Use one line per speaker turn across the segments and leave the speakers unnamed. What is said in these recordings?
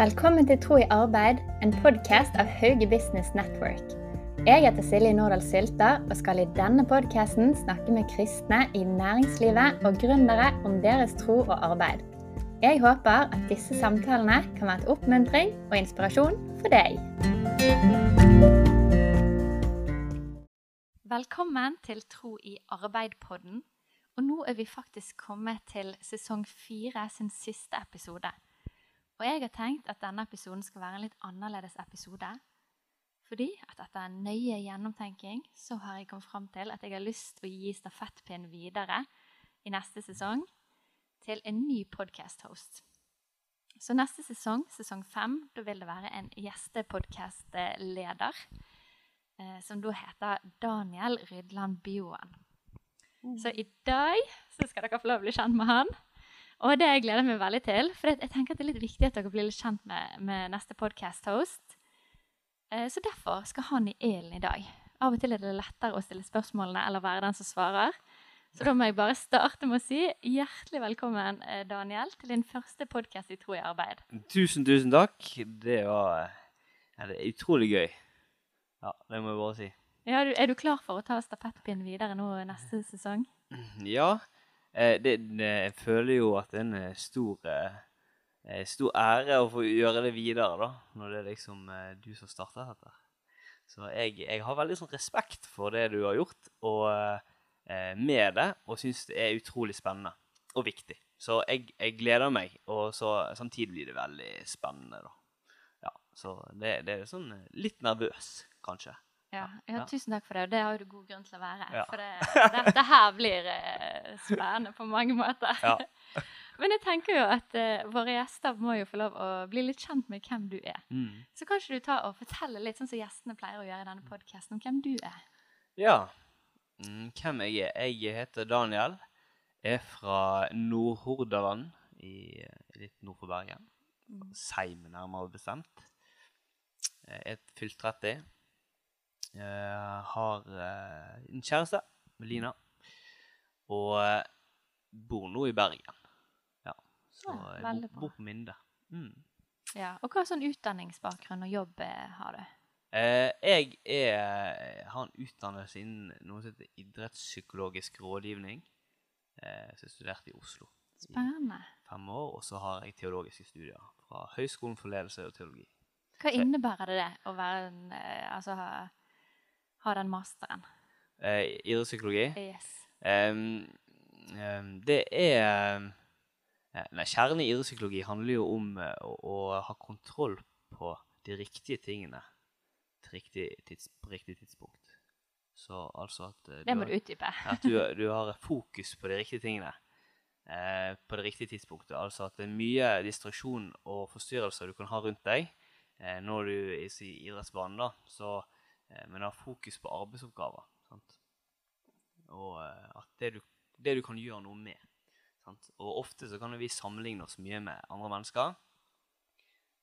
Velkommen til Tro i arbeid, en podkast av Hauge Business Network. Jeg heter Silje Nordahl Sylta og skal i denne podkasten snakke med kristne i næringslivet og gründere om deres tro og arbeid. Jeg håper at disse samtalene kan være et oppmuntring og inspirasjon for deg. Velkommen til Tro i arbeid-podden. Og nå er vi faktisk kommet til sesong fire sin siste episode. Og jeg har tenkt at denne episoden skal være en litt annerledes episode. Fordi at etter en nøye gjennomtenking så har jeg kommet fram til at jeg har lyst til å gi stafettpinnen videre i neste sesong til en ny podcast-host. Så neste sesong, sesong fem, da vil det være en gjestepodkast-leder. Eh, som da heter Daniel Rydland Bioen. Så i dag så skal dere få lov å bli kjent med han. Og det gleder jeg meg veldig til. For jeg tenker at det er litt viktig at dere blir litt kjent med, med neste podcast-host. Eh, så derfor skal han i ilden i dag. Av og til er det lettere å stille spørsmålene eller være den som svarer. Så da må jeg bare starte med å si hjertelig velkommen, eh, Daniel, til din første podkast i Tro i arbeid.
Tusen, tusen takk. Det var ja, det er utrolig gøy. Ja, det må jeg bare si.
Ja, er du klar for å ta stafettpinnen videre nå neste sesong?
Ja. Eh, det, det, jeg føler jo at det er en eh, stor, eh, stor ære å få gjøre det videre, da. Når det er liksom du som starter dette. Så jeg, jeg, har veldig sånn respekt for det du har gjort, og med det, og syns det er utrolig spennende og viktig. Så jeg, jeg gleder meg, og så, samtidig blir det veldig spennende, da. Ja, så det, det er sånn litt nervøs, kanskje.
Ja, ja, tusen takk for det. Og det har du god grunn til å være. Ja. For det, dette her blir uh, spennende på mange måter. Ja. Men jeg tenker jo at uh, våre gjester må jo få lov å bli litt kjent med hvem du er. Mm. Så kan ikke du ta og fortelle litt, sånn som gjestene pleier å gjøre i denne podkasten, om hvem du er?
Ja. Mm, hvem jeg er? Jeg heter Daniel. Er fra Nord-Hordaland, litt nord for Bergen. Mm. Seim, nærmere bestemt. Jeg er fylt 30. Jeg har eh, en kjæreste, Melina, og eh, bor nå i Bergen. Ja, så jeg bor, bor på Minde. Mm.
Ja, Og hva sånn utdanningsbakgrunn og jobb eh, har du?
Eh, jeg er, har en utdannelse innen noe som heter idrettspsykologisk rådgivning. Eh, så jeg studerte i Oslo
Spennende.
i fem år. Og så har jeg teologiske studier fra Høgskolen for ledelse og teologi.
Hva innebærer det det å være en, altså, ha den masteren?
Eh, idrettspsykologi?
Yes.
Um, um, det er um, Nei, kjernen i idrettspsykologi handler jo om uh, å, å, ha kontroll på de riktige tingene til riktig tids, på riktig tidspunkt. Så altså at uh,
Det må du utdype.
at du, du, har fokus på de riktige tingene uh, på det riktige tidspunktet. Altså at det er mye distraksjon og forstyrrelser du kan ha rundt deg når du er i idrettsbanen. da, så Eh, men har fokus på arbeidsoppgaver. Sant? Og eh, at det du, det du, kan gjøre noe med. Sant? Og ofte så kan vi sammenligne oss mye med andre mennesker.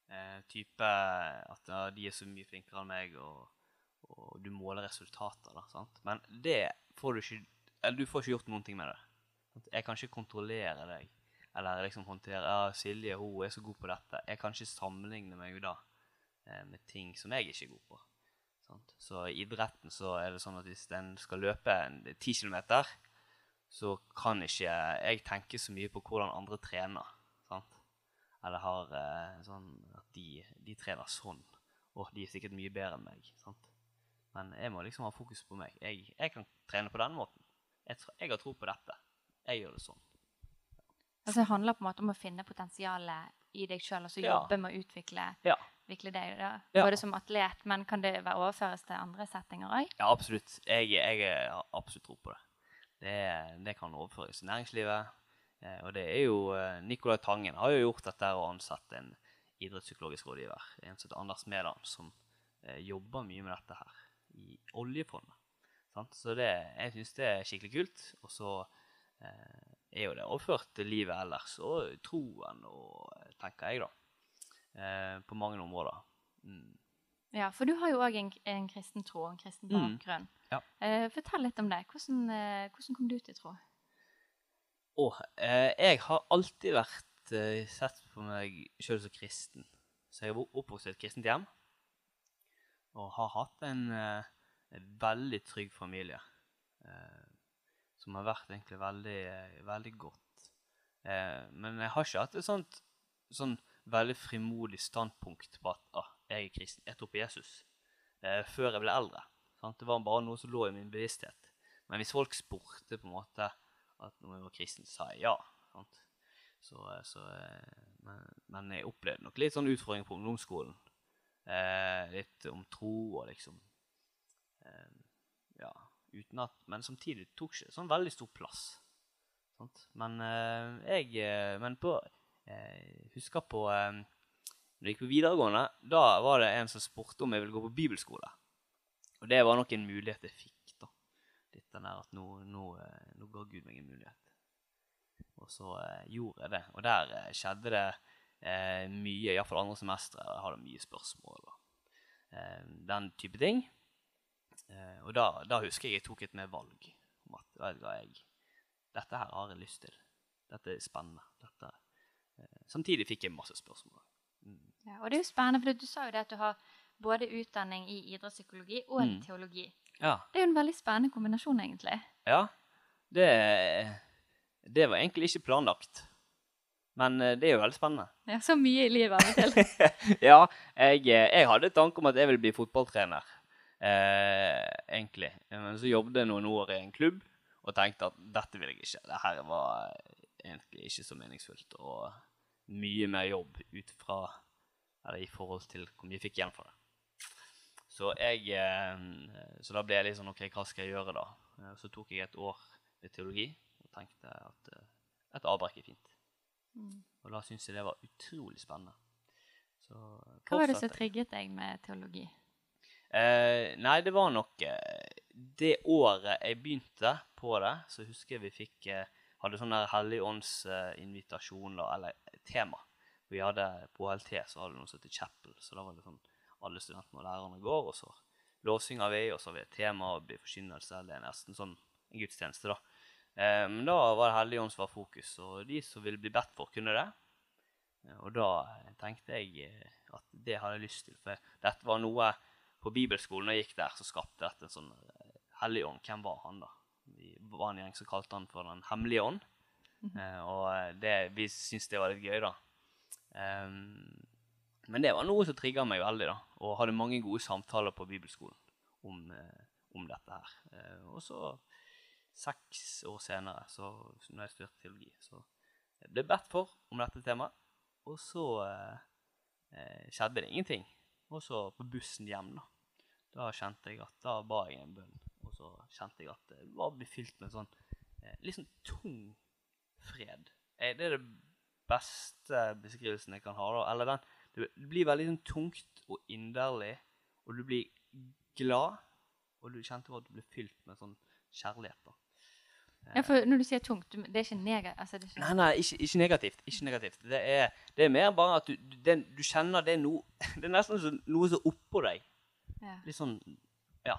Eh, type at ja, de er så mye flinkere enn meg, og, og du måler resultater. Da, sant? Men det får du ikke Eller du får ikke gjort noen ting med det. Sant? Jeg kan ikke kontrollere deg. Eller liksom håndtere ja, 'Silje hun er så god på dette.' Jeg kan ikke sammenligne meg da eh, med ting som jeg ikke er god på. Sant? Så i idretten så er det sånn at hvis en skal løpe ti kilometer, så kan ikke jeg tenke så mye på hvordan andre trener. Sant? Eller har eh, sånn at de, de, trener sånn. Og de er sikkert mye bedre enn meg. Sant? Men jeg må liksom ha fokus på meg. Jeg, jeg kan trene på den måten. Jeg, jeg, har tro på dette. Jeg gjør det sånn.
Altså Det handler på en måte om å finne potensialet i deg sjøl, og så jobbe ja. med å utvikle ja utvikle deg da? Ja. både som atlet, men kan det være overføres til andre settinger òg?
Ja, absolutt. Jeg, jeg, har absolutt tro på det. Det, det kan overføres til næringslivet. Eh, og det er jo eh, Nicolai Tangen har jo gjort dette og ansatt en idrettspsykologisk rådgiver, en som heter Anders Mæland, som eh, jobber mye med dette her i oljefondet. Så det, jeg syns det er skikkelig kult. Og så eh, er jo det overført til livet ellers, og troen og tenker jeg, da eh, på mange områder. Mm.
Ja, for du har jo òg en, en, kristen tro og en kristen mm. bakgrunn. Mm. Ja. Eh, fortell litt om det. Hvordan, eh, hvordan, kom du til tro?
Oh, eh, jeg har alltid vært eh, sett på meg sjøl som kristen. Så jeg har oppvokst i et kristent hjem og har hatt en, en veldig trygg familie. Eh, som har vært egentlig veldig, veldig godt. Eh, men jeg har ikke hatt et sånt sånn veldig frimodig standpunkt på at ah, jeg er kristen, jeg tror på Jesus, eh, før jeg ble eldre. Sant? Det var bare noe som lå i min bevissthet. Men hvis folk spurte på en måte at når jeg var kristen, sa jeg ja. Sant? Så, eh, så, eh, men, men jeg opplevde nok litt sånn utfordringer på ungdomsskolen. Eh, litt om tro og liksom eh, Ja, uten at Men samtidig tok ikke sånn veldig stor plass. Sant? Men eh, jeg Men på Jeg husker på eh, Når jeg gikk på videregående, da var det en som spurte om jeg ville gå på bibelskole. Og det var nok en mulighet jeg fikk, da. Litt den der at nå, nå, eh, nå ga Gud meg en mulighet. Og så eh, gjorde jeg det. Og der eh, skjedde det eh, mye, iallfall andre semestre. Jeg hadde mye spørsmål og eh, den type ting. Eh, og da, da husker jeg jeg tok et med valg om at vet du hva, jeg, dette her har jeg lyst til. Dette er spennende. Dette, eh, samtidig fikk jeg masse spørsmål. Mm.
Ja, og det er jo spennende, for du sa jo det at du har både utdanning i idrettspsykologi og
Mm.
teologi.
Ja.
Det er jo en veldig spennende kombinasjon, egentlig.
ja. Det, det var egentlig ikke planlagt. Men eh, det er jo veldig spennende.
Ja, så mye i livet av og til.
ja, jeg, eh, jeg hadde tanke om at jeg ville bli fotballtrener, eh, egentlig. Men så jobbet jeg noen år i en klubb og tenkte at dette vil jeg ikke. Dette var egentlig ikke så meningsfullt og mye mer jobb ut fra eller i forhold til hvor mye jeg fikk igjen for det. Så, jeg, eh, så da ble jeg litt sånn OK, hva skal jeg gjøre da? Eh, Så tok jeg et år med teologi og tenkte at eh, et avbrekk er fint.
Mm.
Og da syntes jeg det var utrolig spennende. Så
Hva var det som trigget deg med teologi?
Eh, nei, det var nok Det året jeg begynte på det, så husker jeg vi fikk eh, hadde sånn der Helligåndsinvitasjon, da, eller tema. Vi hadde På HLT så hadde noe som heter Chapel, så da var det sånn alle studentene og lærerne går, og så lovsynger vi, og så har vi et tema og blir forkynnelse. Det er nesten sånn en gudstjeneste, da. Eh, men da var det Helligånd som var fokus, og de som ville bli bedt for, kunne det. Eh, Og da tenkte jeg eh, at det hadde jeg lyst til, for dette var noe på bibelskolen jeg gikk der, så skapte dette en sånn Helligånd, hellig ånd. Hvem var han, da? Var en gjeng som kalte han for Den hemmelige ånd. Eh, og eh, det, vi syntes det var litt gøy, da. Um, men det var noe som trigga meg veldig, da. Og hadde mange gode samtaler på bibelskolen om, eh, om dette her. Eh, og så, seks år senere, så når jeg studerte teologi, så jeg ble bedt for om dette temaet. Og så eh, skjedde det ingenting. Og så på bussen hjem, da. Da kjente jeg at da ba jeg en bønn. Så kjente jeg at det var befylt med en sånn eh, litt sånn tung fred. Eh, det er det beste beskrivelsen jeg kan ha. da. Eller den, det blir veldig sånn tungt og inderlig, og du blir glad. Og du kjente at du ble fylt med sånn kjærlighet. da.
Ja, for når du sier tungt, det er ikke negativt? Altså, det er
Nei,
ikke...
nei, ikke, ikke negativt. Ikke negativt. Det er, det er mer bare at du, du, det, du kjenner det er noe Det er nesten noe som oppå deg.
Ja.
Litt sånn Ja,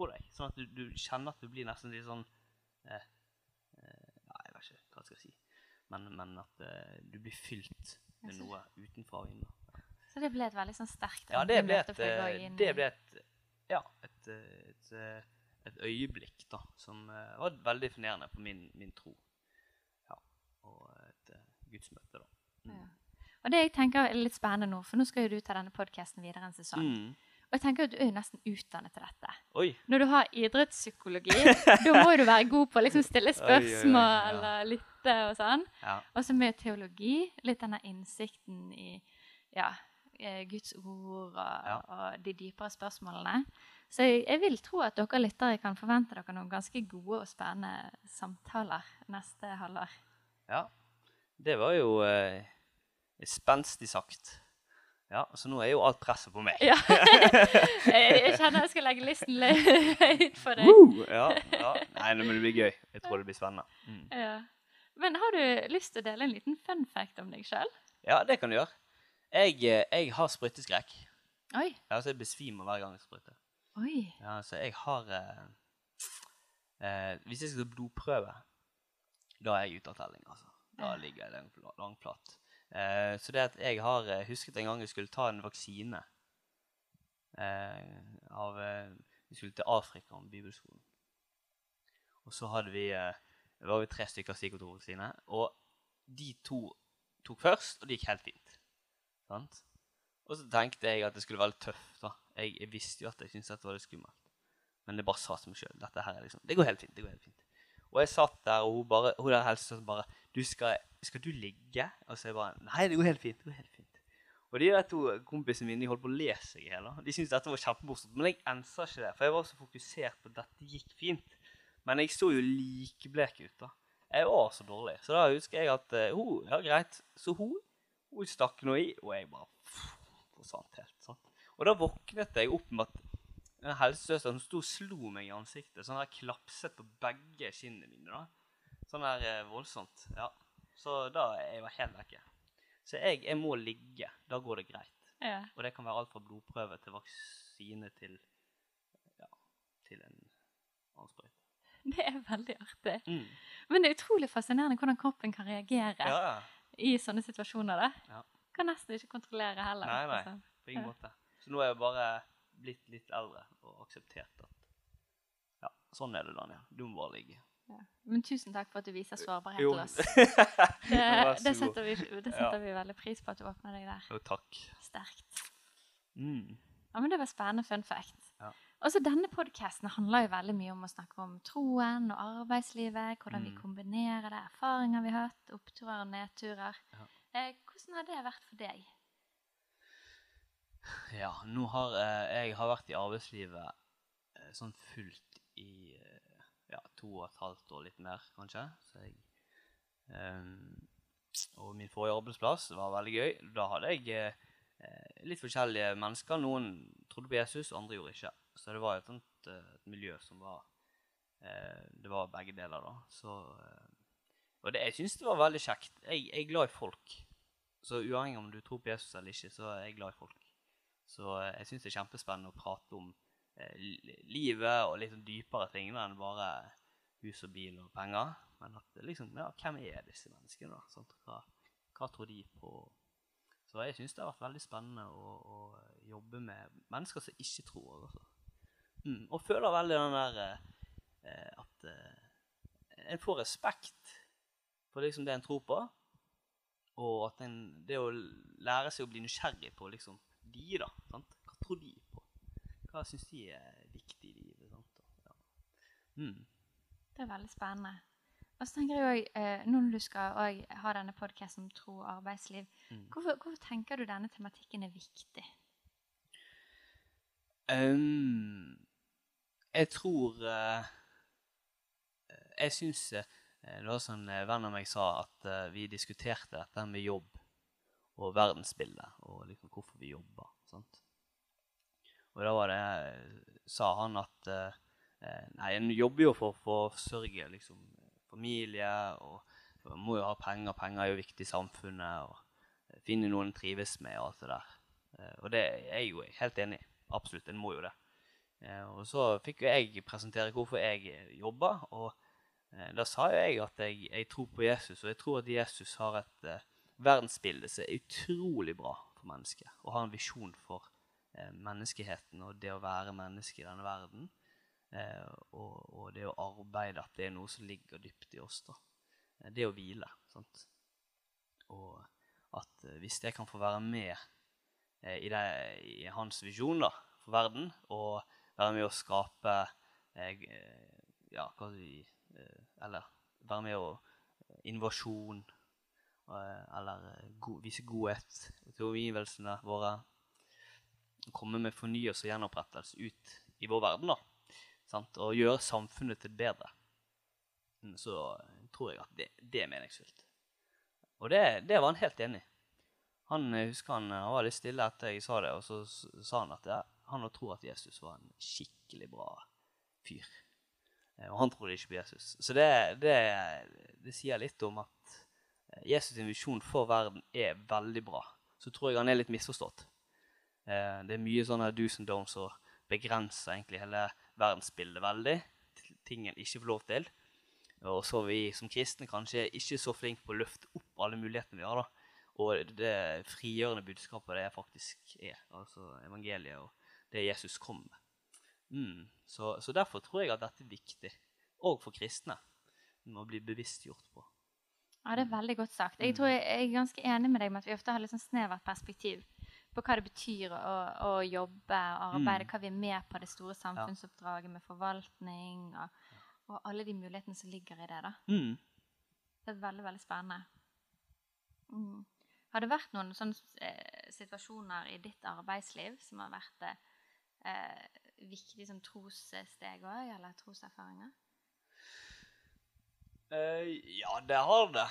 oppå deg. Sånn at du, du kjenner at du blir nesten litt sånn eh, eh, Nei, jeg vet ikke hva jeg skal si. Men, men at eh, du blir fylt med noe utenfra og inn.
Så det ble et veldig sånn sterkt
Ja, det ble et, eh, det ble et Ja, et, et, eh, et øyeblikk da, som eh, var veldig definerende på min, min tro. Ja, og et gudsmøte, da. Mm.
Ja. Og det jeg tenker er litt spennende nå, for nå skal jo du ta denne podkasten videre en sesong.
Mm.
Og jeg tenker at du er jo nesten utdannet til dette.
Oi.
Når du har idrettspsykologi, da må du være god på å liksom stille
Oi, oi, oi,
spørsmål eller lytte og sånn.
Ja.
Og så med teologi, litt denne innsikten i ja, eh, Guds ord og,
Ja.
og de dypere spørsmålene. Så jeg, jeg vil tro at dere lyttere kan forvente dere noen ganske gode og spennende samtaler neste halvår.
ja. Det var jo eh, spenstig sagt. Ja, så nå er jo alt presset på meg.
Ja. jeg, kjenner jeg skal legge listen litt høyt for deg.
Woo! Ja, ja. Nei, men det blir gøy. Jeg tror det blir spennende. Mm.
Ja. Men har du lyst til å dele en liten fun fact om deg sjøl?
Ja, det kan du gjøre. Jeg, eh, jeg har sprøyteskrekk.
Oi.
Ja, altså jeg besvimer hver gang jeg sprøyter.
Oi.
Ja, så jeg har eh, eh, Hvis jeg skal ta blodprøve, da er jeg ute av telling, altså. Da ligger jeg lang- langflat. Eh, så det at jeg har eh, husket en gang jeg skulle ta en vaksine eh, av eh, Vi skulle til Afrika om bibelskolen. Og så hadde vi eh, var vi tre stykker psykotrovaksine. Og de to tok først, og det gikk helt fint. Sant? Og så tenkte jeg at det skulle være litt tøft. da. Jeg, jeg visste jo at jeg syntes dette var litt skummelt. Men det bare sa til meg sjøl dette her er liksom, det går helt fint. det går helt fint. Og jeg satt der, og hun, bare, hun der helsesøsteren bare du skal, 'Skal du ligge?' Og så jeg bare 'Nei, det går helt fint.' det går helt fint. Og de der to kompisene mine de holdt på å le seg i hjel. De syntes dette var kjempemorsomt. Men jeg ensa ikke det, for jeg var så fokusert på at dette gikk fint. Men jeg så jo likblek ut. da. Jeg var så dårlig. Så da husker jeg at uh, hun Ja, greit. Så hun, hun stakk noe i, og jeg bare forsvant helt. sånn. Og da våknet jeg opp med at den helsesøsteren sto og slo meg i ansiktet. Sånn der klapset på begge kinnene mine. da. Sånn der eh, voldsomt. Ja. Så da jeg jo helt vekke. Så jeg, jeg må ligge. Da går det greit.
Ja.
Og det kan være alt fra blodprøve til vaksine til ja, til en annen sprøyte.
Det er veldig artig.
Mm.
Men det er utrolig fascinerende hvordan kroppen kan reagere
Ja, ja.
i sånne situasjoner. da.
Ja.
Kan nesten ikke kontrollere heller.
Nei, nei.
altså.
På ingen måte. Så nå er jeg bare blitt litt eldre og akseptert at Ja, sånn er det, Daniel. Du må bare ligge.
Ja. Men tusen takk for at du viser sårbarhet til oss. Det, det, setter vi, det setter vi veldig pris på at du åpner deg der.
Jo, takk.
Sterkt.
Mm.
Ja, men Det var spennende fun fact.
Ja.
Og så Denne podkasten handler jo veldig mye om å snakke om troen og arbeidslivet. Hvordan vi
Mm.
kombinerer det, erfaringer vi har hatt, oppturer og nedturer.
Ja.
Eh, hvordan har det vært for deg?
Ja, nå har eh, jeg har vært i arbeidslivet eh, sånn fullt i eh, ja, to og et halvt år, litt mer kanskje. Jeg, um, og min forrige arbeidsplass var veldig gøy. Da hadde jeg eh, eh, litt forskjellige mennesker. Noen trodde på Jesus, andre gjorde ikke. Så det var et, sånt, eh, et miljø som var eh, Det var begge deler, da. Så, eh, og det, jeg syns det var veldig kjekt. Jeg, jeg er glad i folk. Så uavhengig om du tror på Jesus eller ikke, så er jeg glad i folk. Så eh, jeg syns det er kjempespennende å prate om eh, livet og litt sånn dypere ting enn bare hus og bil og penger. Men at liksom, ja, hvem er disse menneskene, da? Sant? Hva, hva tror de på? Så jeg syns det har vært veldig spennende å, å jobbe med mennesker som ikke tror. Altså. Mm, og føler veldig den der eh, at eh, en får respekt for liksom det en tror på. Og at en, det å lære seg å bli nysgjerrig på liksom, de, da. Sant? Hva tror de? Hva syns de er viktig i livet? Sant? Ja. Mm.
Det er veldig spennende. Og så tenker jeg også, eh, Når du skal ha denne podkasten om tro og arbeidsliv,
Mm.
hvorfor, hvorfor tenker du denne tematikken er viktig?
Um, jeg tror uh, Jeg syns uh, Det var sånn en venn av meg sa, at uh, vi diskuterte dette med jobb og verdensbildet, og liksom hvorfor vi jobber. Sant? Og da var det Sa han at eh, eh, Nei, en jobber jo for å forsørge liksom, familie, og man må jo ha penger. Penger er jo viktig i samfunnet. og eh, Finne noen en trives med, og alt det der. Og det er jeg jo helt enig i. Absolutt, en må jo det. Og så fikk jo jeg presentere hvorfor jeg jobber, og da sa jo jeg at jeg, jeg tror på Jesus, og jeg tror at Jesus har et verdensbilde som er utrolig bra for mennesket, og har en visjon for menneskeheten og det å være menneske i denne verden. Eh, og, og det å arbeide, at det er noe som ligger dypt i oss. da. Eh, det å hvile. sant? Og at eh, hvis jeg kan få være med eh, i, det, i hans visjon da, for verden, og være med å skape eh, eh, Ja, hva vi eh, Eller være med å Innovasjon. eh, eller eh, go vise godhet til omgivelsene våre. Komme med fornyelse og gjenopprettelse ut i vår verden. da, sant? Og gjøre samfunnet til bedre. Så eh, tror jeg at det, det er meningsfylt. Og det, det var han helt enig i. Han jeg husker han, han var litt stille etter jeg sa det, og så sa han at ja, han tror at Jesus var en skikkelig bra fyr. Eh, Og han trodde ikke på Jesus. Så det, det, det sier litt om at eh, Jesus' visjon for verden er veldig bra. Så tror jeg han er litt misforstått. Eh, Det er mye sånne do's and don'ts som begrenser egentlig hele verdensbildet veldig. Ting en ikke får lov til. Og så er vi som kristne kanskje ikke så flinke på å løfte opp alle mulighetene vi har. da. og det frigjørende budskapet det faktisk er. Altså evangeliet og det Jesus kom med. Mm. Så, så, derfor tror jeg at dette er viktig, òg for kristne. Å bli bevisstgjort på.
Ja, det er veldig godt sagt. Jeg tror jeg, jeg er ganske enig med deg med at vi ofte har litt sånn snevert perspektiv på hva det betyr å, å jobbe og arbeide, mm. hva vi er med på det store samfunnsoppdraget med forvaltning og, og alle de mulighetene som ligger i det. da.
Mm.
Det er veldig, veldig spennende. Mm. Har det vært noen sånne eh, situasjoner i ditt arbeidsliv som har vært eh, viktige som trossteg òg, eller troserfaringer?
Uh, ja, det har det.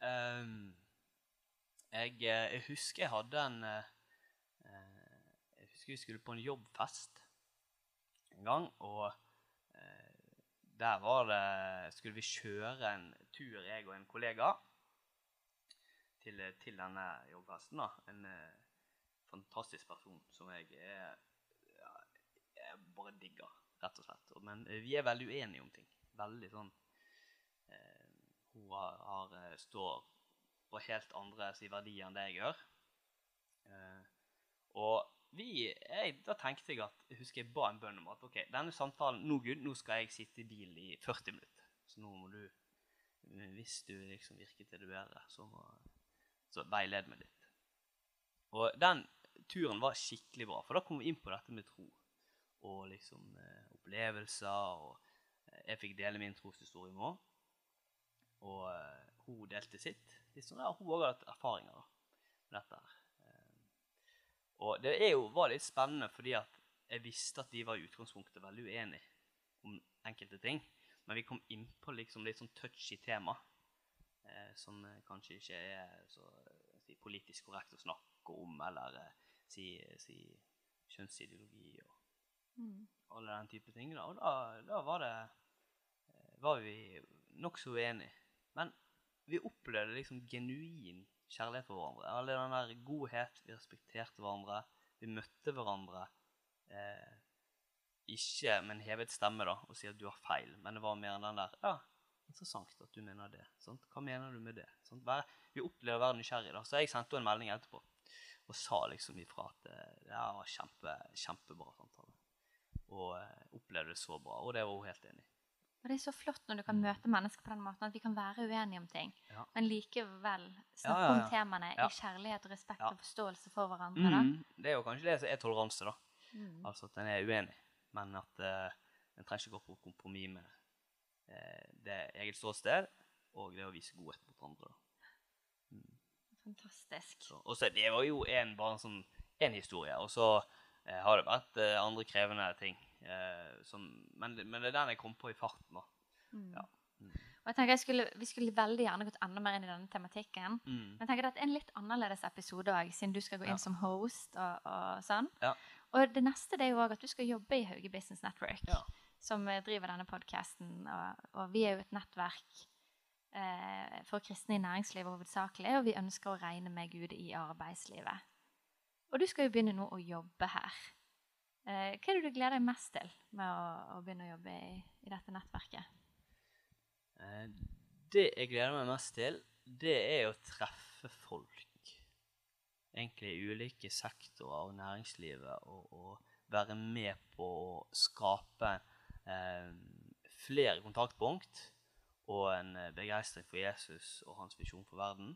Um, jeg, eh, jeg, husker jeg hadde en uh, vi skulle på en jobbfest en gang, og eh, der var det Skulle vi kjøre en tur, jeg og en kollega, til, til denne jobbfesten. da. En eh, fantastisk person som jeg er ja, jeg bare digger, rett og slett. Men eh, vi er veldig uenige om ting. Veldig sånn eh, Hun har, står på helt andre verdier enn det jeg gjør. Eh, og vi, jeg, da tenkte jeg at jeg husker jeg ba en bønn om at ok, denne samtalen Nå, Gud, nå skal jeg sitte i bilen i 40 minutter. Så nå må du Hvis du liksom virker til det bedre, så, må, så veiled meg litt. Og den turen var skikkelig bra, for da kom vi inn på dette med tro. Og liksom eh, opplevelser. Og eh, jeg fikk dele min troshistorie med henne. Og eh, hun delte sitt. Liksom, ja, hun òg hadde hatt erfaringer med dette. her. Og det jo, var litt spennende fordi jeg visste at de var i utgangspunktet veldig uenige om enkelte ting. Men vi kom inn på liksom litt sånn touchy tema eh, som kanskje ikke er så si, politisk korrekt å snakke om, eller eh, si, si, kjønnsideologi og mm. alle den type ting. Da. Og da, da var det eh, var vi nokså uenige. Men vi opplevde liksom genuin kjærlighet for hverandre. All den der godhet. Vi respekterte hverandre. Vi møtte hverandre. Eh, ikke med en hevet stemme da, og si at du har feil, men det var mer den der Ja, interessant at du mener det. Sant? Hva mener du med det? Sant? Vi opplever å være nysgjerrig, da. Så jeg sendte en melding etterpå og sa liksom ifra at eh, det var kjempe, kjempebra samtale. Og eh, opplevde det så bra. Og det var hun helt enig i.
Og det er så flott når du kan møte mennesker på den måten at vi kan være uenige om ting, ja. men likevel snakke ja, ja, om temaene i kjærlighet og respekt og forståelse for hverandre.
Mm, det er jo kanskje det som er toleranse, da. Mm. Altså at en er uenig, men at uh, en trenger ikke gå på kompromiss med uh, det eget ståsted og det å vise godhet mot andre.
Mm. Fantastisk.
Så Det var jo en, bare en sånn en historie. Og så uh, har det vært andre krevende ting. Eh, som, men, men, det er den jeg kom på i farten. Mm. Ja.
Mm. Og jeg tenker jeg skulle, Vi skulle veldig gjerne gått enda mer inn i denne tematikken. Mm. Men jeg tenker det er en litt annerledes episode òg, siden du skal gå inn ja. som host. og, og sånn.
Ja.
Og det neste det er jo òg at du skal jobbe i Hauge Business Network, som eh, driver denne podkasten. Og, og, vi er jo et nettverk eh, for kristne i næringslivet hovedsakelig, og vi ønsker å regne med Gud i arbeidslivet. Og du skal jo begynne nå å jobbe her. Eh, hva er det du gleder deg mest til med å, å begynne å jobbe i, i dette nettverket?
Eh, det jeg gleder meg mest til, det er å treffe folk. Egentlig i ulike sektorer av næringslivet. Og, og, være med på å skape eh, flere kontaktpunkt og en eh, begeistring for Jesus og hans visjon for verden.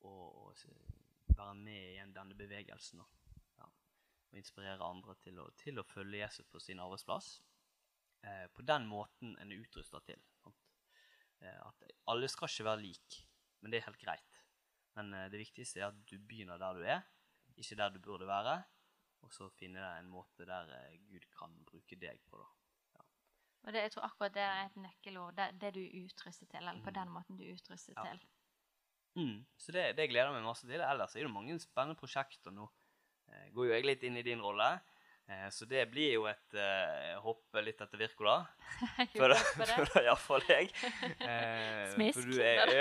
Og, og være med i denne bevegelsen. Da og inspirere andre til å, til å følge Jesus på sin arbeidsplass. Eh, på den måten en er utrusta til. Eh, at alle skal ikke være lik, men det er helt greit. Men eh, det viktigste er at du begynner der du er, ikke der du burde være. Og så finne en måte der eh, Gud kan bruke deg på. Ja.
Og det, jeg tror akkurat det er et nøkkelord. Det, det du er utrustet til, eller på mm. den måten du er utrustet ja. til.
Mm. Så det, det gleder jeg meg masse til. Ellers er det mange spennende prosjekter nå går jo jeg litt inn i din rolle. Eh, så det blir jo et uh, hopp litt etter Wirkola. For, for iallfall jeg.
Eh, Smisk. For du
er,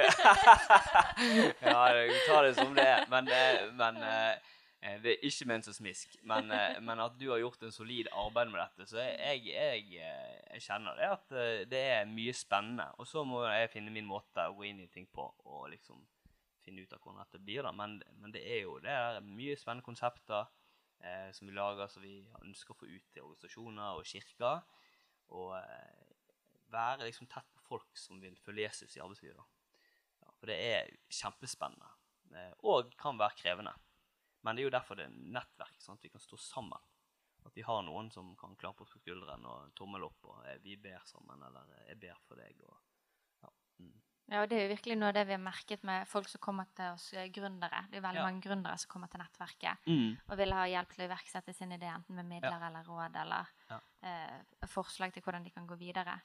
ja, du tar det som det er. Men, men uh, det er ikke ment som smisk. Men, men, at du har gjort en solid arbeid med dette. Så jeg, jeg, jeg kjenner det at det er mye spennende. Og så må jeg finne min måte å gå inn i ting på og liksom finne ut av hvordan dette blir. da, Men, men det er jo det er mye spennende konsepter eh, som vi lager, som vi ønsker å få ut til organisasjoner og kirker. Og eh, være liksom tett på folk som vil følge Jesus i arbeidslivet. Ja, for det er kjempespennende. Eh, og kan være krevende. Men det er jo derfor det er nettverk, sånn at vi kan stå sammen. At vi har noen som kan klappe oss på skulderen og tommel opp, og eh, vi ber sammen, eller eh, jeg ber for deg. og. Ja,
og Det er jo virkelig noe av det vi har merket med folk som kommer til oss eh, gründere. Det er veldig
Ja.
mange gründere som kommer til nettverket
Mm.
og vil ha hjelp til å iverksette sin idé, enten med midler eller råd eller
Ja.
eh, forslag til hvordan de kan gå videre.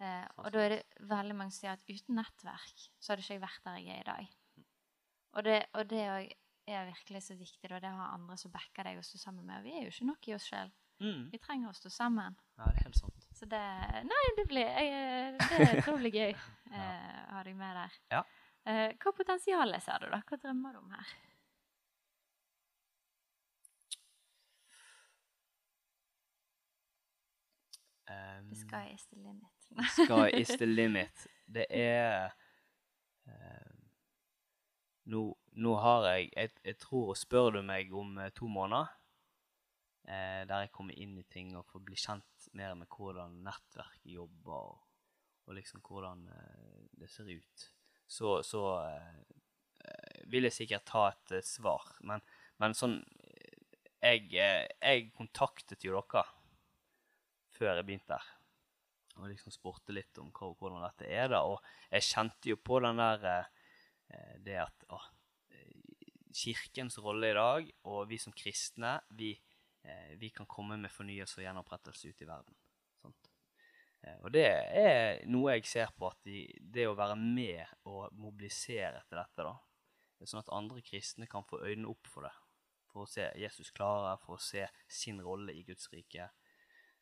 Eh, og da er det veldig mange som sier at uten nettverk så hadde ikke jeg vært der jeg er i dag. Og det, og det er virkelig så viktig, da, det å ha andre som backer deg og står sammen med. Og vi er jo ikke nok i oss sjøl.
Mm.
Vi trenger å stå sammen.
Ja, det er helt sant.
Så det Nei, det blir jeg, Det tror jeg blir gøy eh, å ha deg med der.
Ja.
Eh, hva potensial ser du, da? Hva drømmer du om her?
Um,
The sky is the limit.
Sky is the limit. Det er eh, nå, nå har jeg, jeg Jeg tror Spør du meg om eh, to måneder, eh, der jeg kommer inn i ting og får bli kjent mer med hvordan nettverket jobber, og, og liksom hvordan eh, det ser ut, så, så eh, eh, vil jeg sikkert ta et eh, svar. Men, men sånn eh, jeg, eh, jeg kontaktet jo dere før jeg begynte her og liksom spurte litt om hva, hvordan dette er. da, Og jeg kjente jo på den der Det at eh, Kirkens rolle i dag, og vi som kristne, vi, vi kan komme med fornyelse og gjenopprettelse ut i verden. Sånt. Eh, og det er noe jeg ser på, at de, det å være med og mobilisere til dette, da, det er sånn at andre kristne kan få øynene opp for det. For å se Jesus klare, for å se sin rolle i Guds rike.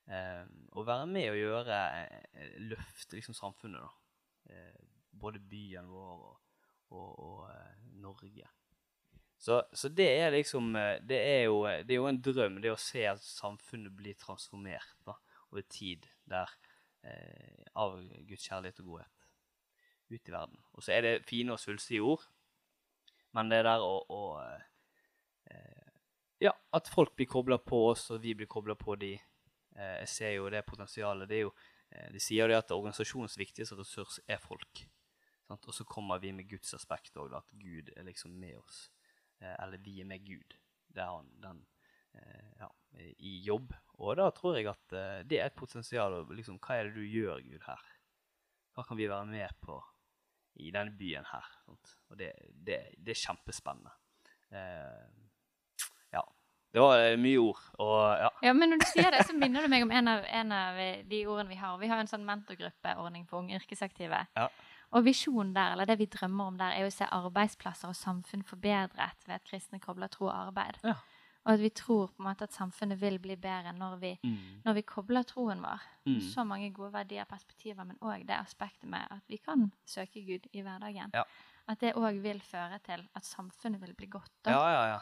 Eh, og være med og gjøre eh, løfte liksom samfunnet, da. Eh, både byen vår og, og, og eh, Norge. Så, så det er liksom eh, det er, jo, det er jo en drøm, det å se at samfunnet blir transformert da, over tid der, eh, av Guds kjærlighet og godhet ut i verden. Og så er det fine og svulstige ord, men det der å, å eh, eh, Ja, at folk blir kobla på oss, og vi blir kobla på de. Eh, jeg ser jo det potensialet. Det er jo, eh, de sier det at organisasjonens viktigste ressurs er folk. Sant? Og så kommer vi med Guds aspekt òg, at Gud er liksom med oss. Eh, eller vi er med Gud. Det er han den eh, ja, i jobb. Og da tror jeg at eh, det er et potensial. Liksom, hva er det du gjør, Gud, her? Hva kan vi være med på i denne byen her? Sant? Og det, det, det er kjempespennende. Eh, ja. Det var mye ord. Og ja.
Ja, men når du sier det, så minner du meg om en av, en av de ordene vi har. Vi har en sånn mentorgruppeordning for unge yrkesaktive.
Ja.
Og visjonen der, eller det vi drømmer om der, er å se arbeidsplasser og samfunn forbedret ved at kristne kobler tro og arbeid.
Ja.
Og at vi tror på en måte at samfunnet vil bli bedre når vi,
Mm.
når vi kobler troen vår.
Mm.
Så mange gode verdier og perspektiver, men òg det aspektet med at vi kan søke Gud i hverdagen.
Ja.
At det òg vil føre til at samfunnet vil bli godt. Da.
Ja, ja, ja.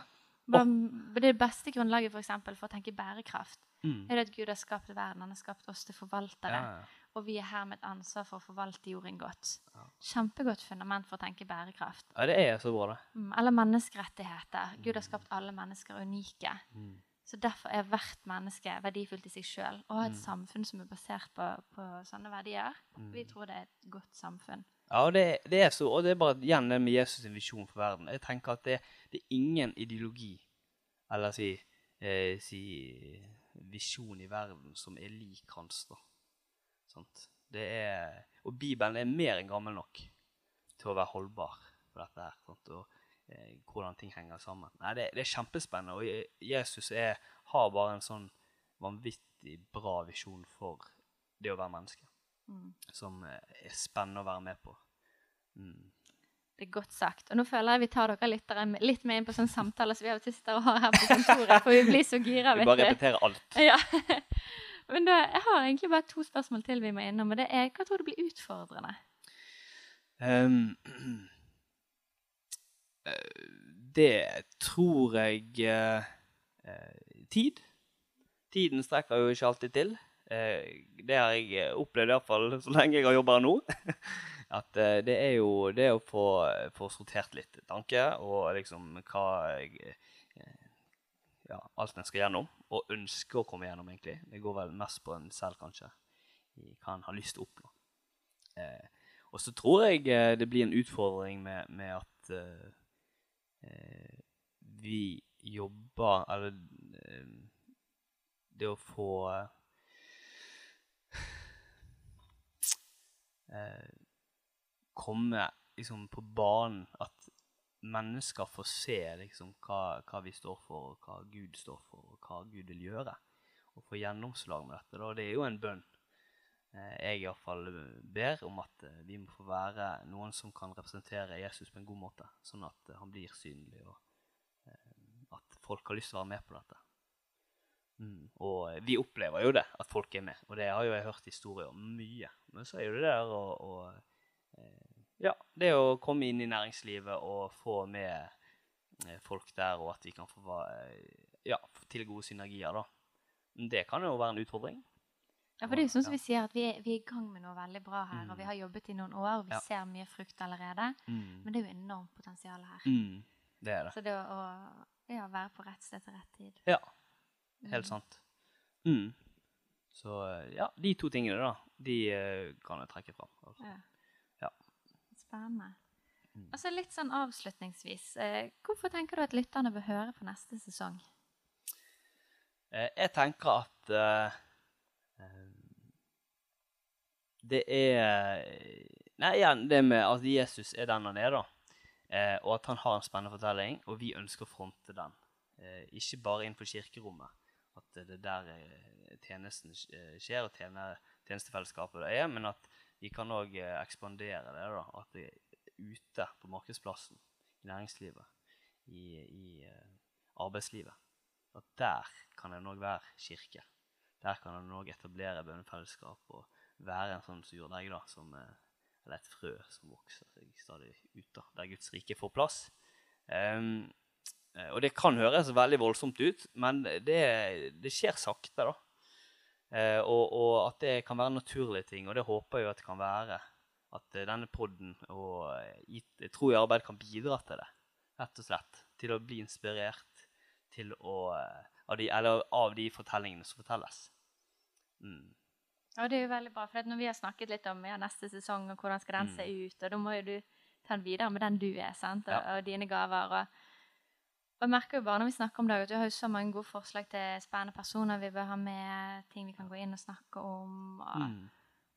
Det beste grunnlaget for, eksempel, for å tenke bærekraft
Mm.
er det at Gud har skapt verden. Han har skapt oss til forvaltere.
Ja, ja.
Og vi er her med et ansvar for å forvalte jorden godt.
Ja.
Kjempegodt fundament for å tenke bærekraft.
ja, det er så bra, det.
Mm, Eller menneskerettigheter. Gud har skapt alle mennesker unike.
Mm.
Så derfor er hvert menneske verdifullt i seg sjøl. Og et
Mm.
samfunn som er basert på, på sånne verdier,
Mm.
vi tror det er et godt samfunn.
Ja, og det, det er så, og det er bare igjen det med Jesus' sin visjon for verden. Jeg tenker at det, det er ingen ideologi, eller si, eh, si visjon i verden som er lik hans. da. Sant? Det er, og Bibelen er mer enn gammel nok til å være holdbar for dette her. Sant? Og eh, hvordan ting henger sammen. Nei, det, det er kjempespennende, og Jesus er, har bare en sånn vanvittig bra visjon for det å være menneske
Mm.
som eh, er spennende å være med på. Mm.
Det er godt sagt. Og nå føler jeg vi tar dere litt, litt med inn på sånn samtaler som vi av og til sitter og har her på kontoret, for vi blir så gira,
Vi bare repeterer alt.
Ja. Men da, jeg har egentlig bare to spørsmål til vi må innom, og det er hva tror du blir utfordrende?
Eh, det tror jeg eh, Tid. Tiden strekker jo ikke alltid til. Uh, det har jeg opplevd iallfall så lenge jeg har jobba nå. At uh, det er jo det å få, få sortert litt tanker og liksom hva jeg, ja, alt en skal gjennom, og ønsker å komme gjennom, egentlig. Det går vel mest på en selv, kanskje, i hva en har lyst til å oppnå. Eh, og så tror jeg eh, det blir en utfordring med, med at eh, eh vi jobber Eller eh, det å få eh, Komme liksom på banen at mennesker får se liksom hva, hva, vi står for, og hva Gud står for, og hva Gud vil gjøre. Og få gjennomslag med dette. Da. Det er jo en bønn Eh, jeg iallfall ber om at eh, vi må få være noen som kan representere Jesus på en god måte, sånn at eh, han blir synlig, og at folk har lyst til å være med på dette. Mm. Og vi opplever jo det, at folk er med, og det har jo jeg hørt historier om mye. Men så er jo det der å Ja, det å komme inn i næringslivet og få med folk der, og at vi kan få ja, til gode synergier, da. Det kan jo være en utfordring.
Ja, for det er jo sånn som vi sier, at vi er, vi er, i gang med noe veldig bra her. Mm. Og vi mm. har jobbet i noen år, og vi ja. ser mye frukt allerede. Mm. Men det er jo enormt potensial her.
Mm. Det er det.
Så det å, å ja, være på rett sted til rett tid.
Ja. Helt mm. sant. Mm. Så ja, de to tingene, da, de kan jeg trekke fram. Altså. Ja.
Spennende. Altså litt sånn avslutningsvis, uh, hvorfor tenker du at lytterne bør høre på neste sesong?
Uh, jeg tenker at det er Nei, igjen, det med at Jesus er den han er, da. Eh, og at han har en spennende fortelling, og vi ønsker å fronte den. Eh, ikke bare innenfor kirkerommet, at det er der eh, tjenesten eh, skjer, og tjenestefellesskapet det er, men at vi kan òg eh, ekspandere det. da, At det er ute på markedsplassen, i næringslivet, i, i uh, arbeidslivet. At der kan en òg være kirke. Der kan en òg etablere bønnefellesskap. og være en sånn surdeig, da, som, eh, eller et frø som vokser seg stadig ut, da, der Guds rike får plass. Um, og det kan høres veldig voldsomt ut, men det, det skjer sakte, da. Uh, og, og, at det kan være naturlige ting, og det håper jeg at det kan være. At uh, denne poden og jeg Tro i arbeid kan bidra til det, rett og slett. Til å bli inspirert til å, av, de, eller av de fortellingene som fortelles. Mm.
Ja, det er jo veldig bra. For når vi har snakket litt om ja, neste sesong og hvordan skal den mm. se ut, og da må jo du ta den videre med den du er, sant? Og, ja. og dine gaver. Og, og, jeg merker jo bare når vi snakker om det, at du har jo så mange gode forslag til spennende personer vi bør ha med, ting vi kan gå inn og snakke om. Og, mm.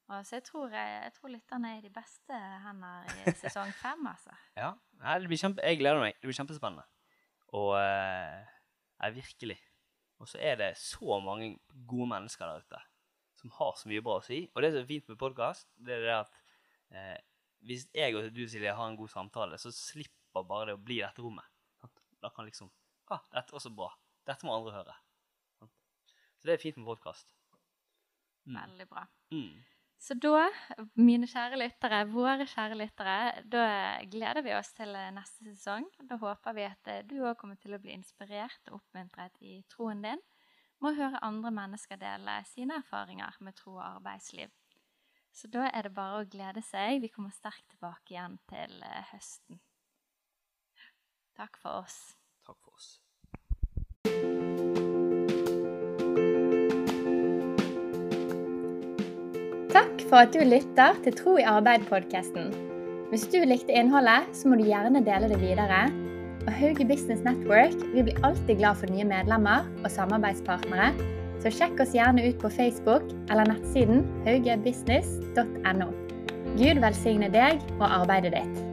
og så jeg tror, jeg, jeg tror lytterne er i de beste hender i sesong fem, altså.
ja, det blir kjempe, jeg gleder meg. Det blir kjempespennende. Og uh, virkelig. Og så er det så mange gode mennesker der ute som har så mye bra å si. Og det som er fint med podkast, det er det at eh, hvis jeg og du, Silje, har en god samtale, så slipper bare det å bli dette rommet. Da kan liksom ah, 'Dette er også bra. Dette må andre høre.' Så det er fint med podkast.
Mm. Veldig bra. Mm. Så da, mine kjære lyttere, våre kjære lyttere, da gleder vi oss til neste sesong. Da håper vi at du òg kommer til å bli inspirert og oppmuntret i troen din må høre andre mennesker dele sine erfaringer med tro og arbeidsliv. Så da er det bare å glede seg. Vi kommer sterkt tilbake igjen til eh, høsten. Takk for oss.
Takk for oss.
Takk for at du lytter til Tro i arbeid-podkasten. Hvis du likte innholdet, så må du gjerne dele det videre og Hauge Business Network vi blir alltid glad for nye medlemmer og samarbeidspartnere, så sjekk oss gjerne ut på Facebook eller nettsiden haugebusiness.no. Gud velsigne deg og arbeidet ditt.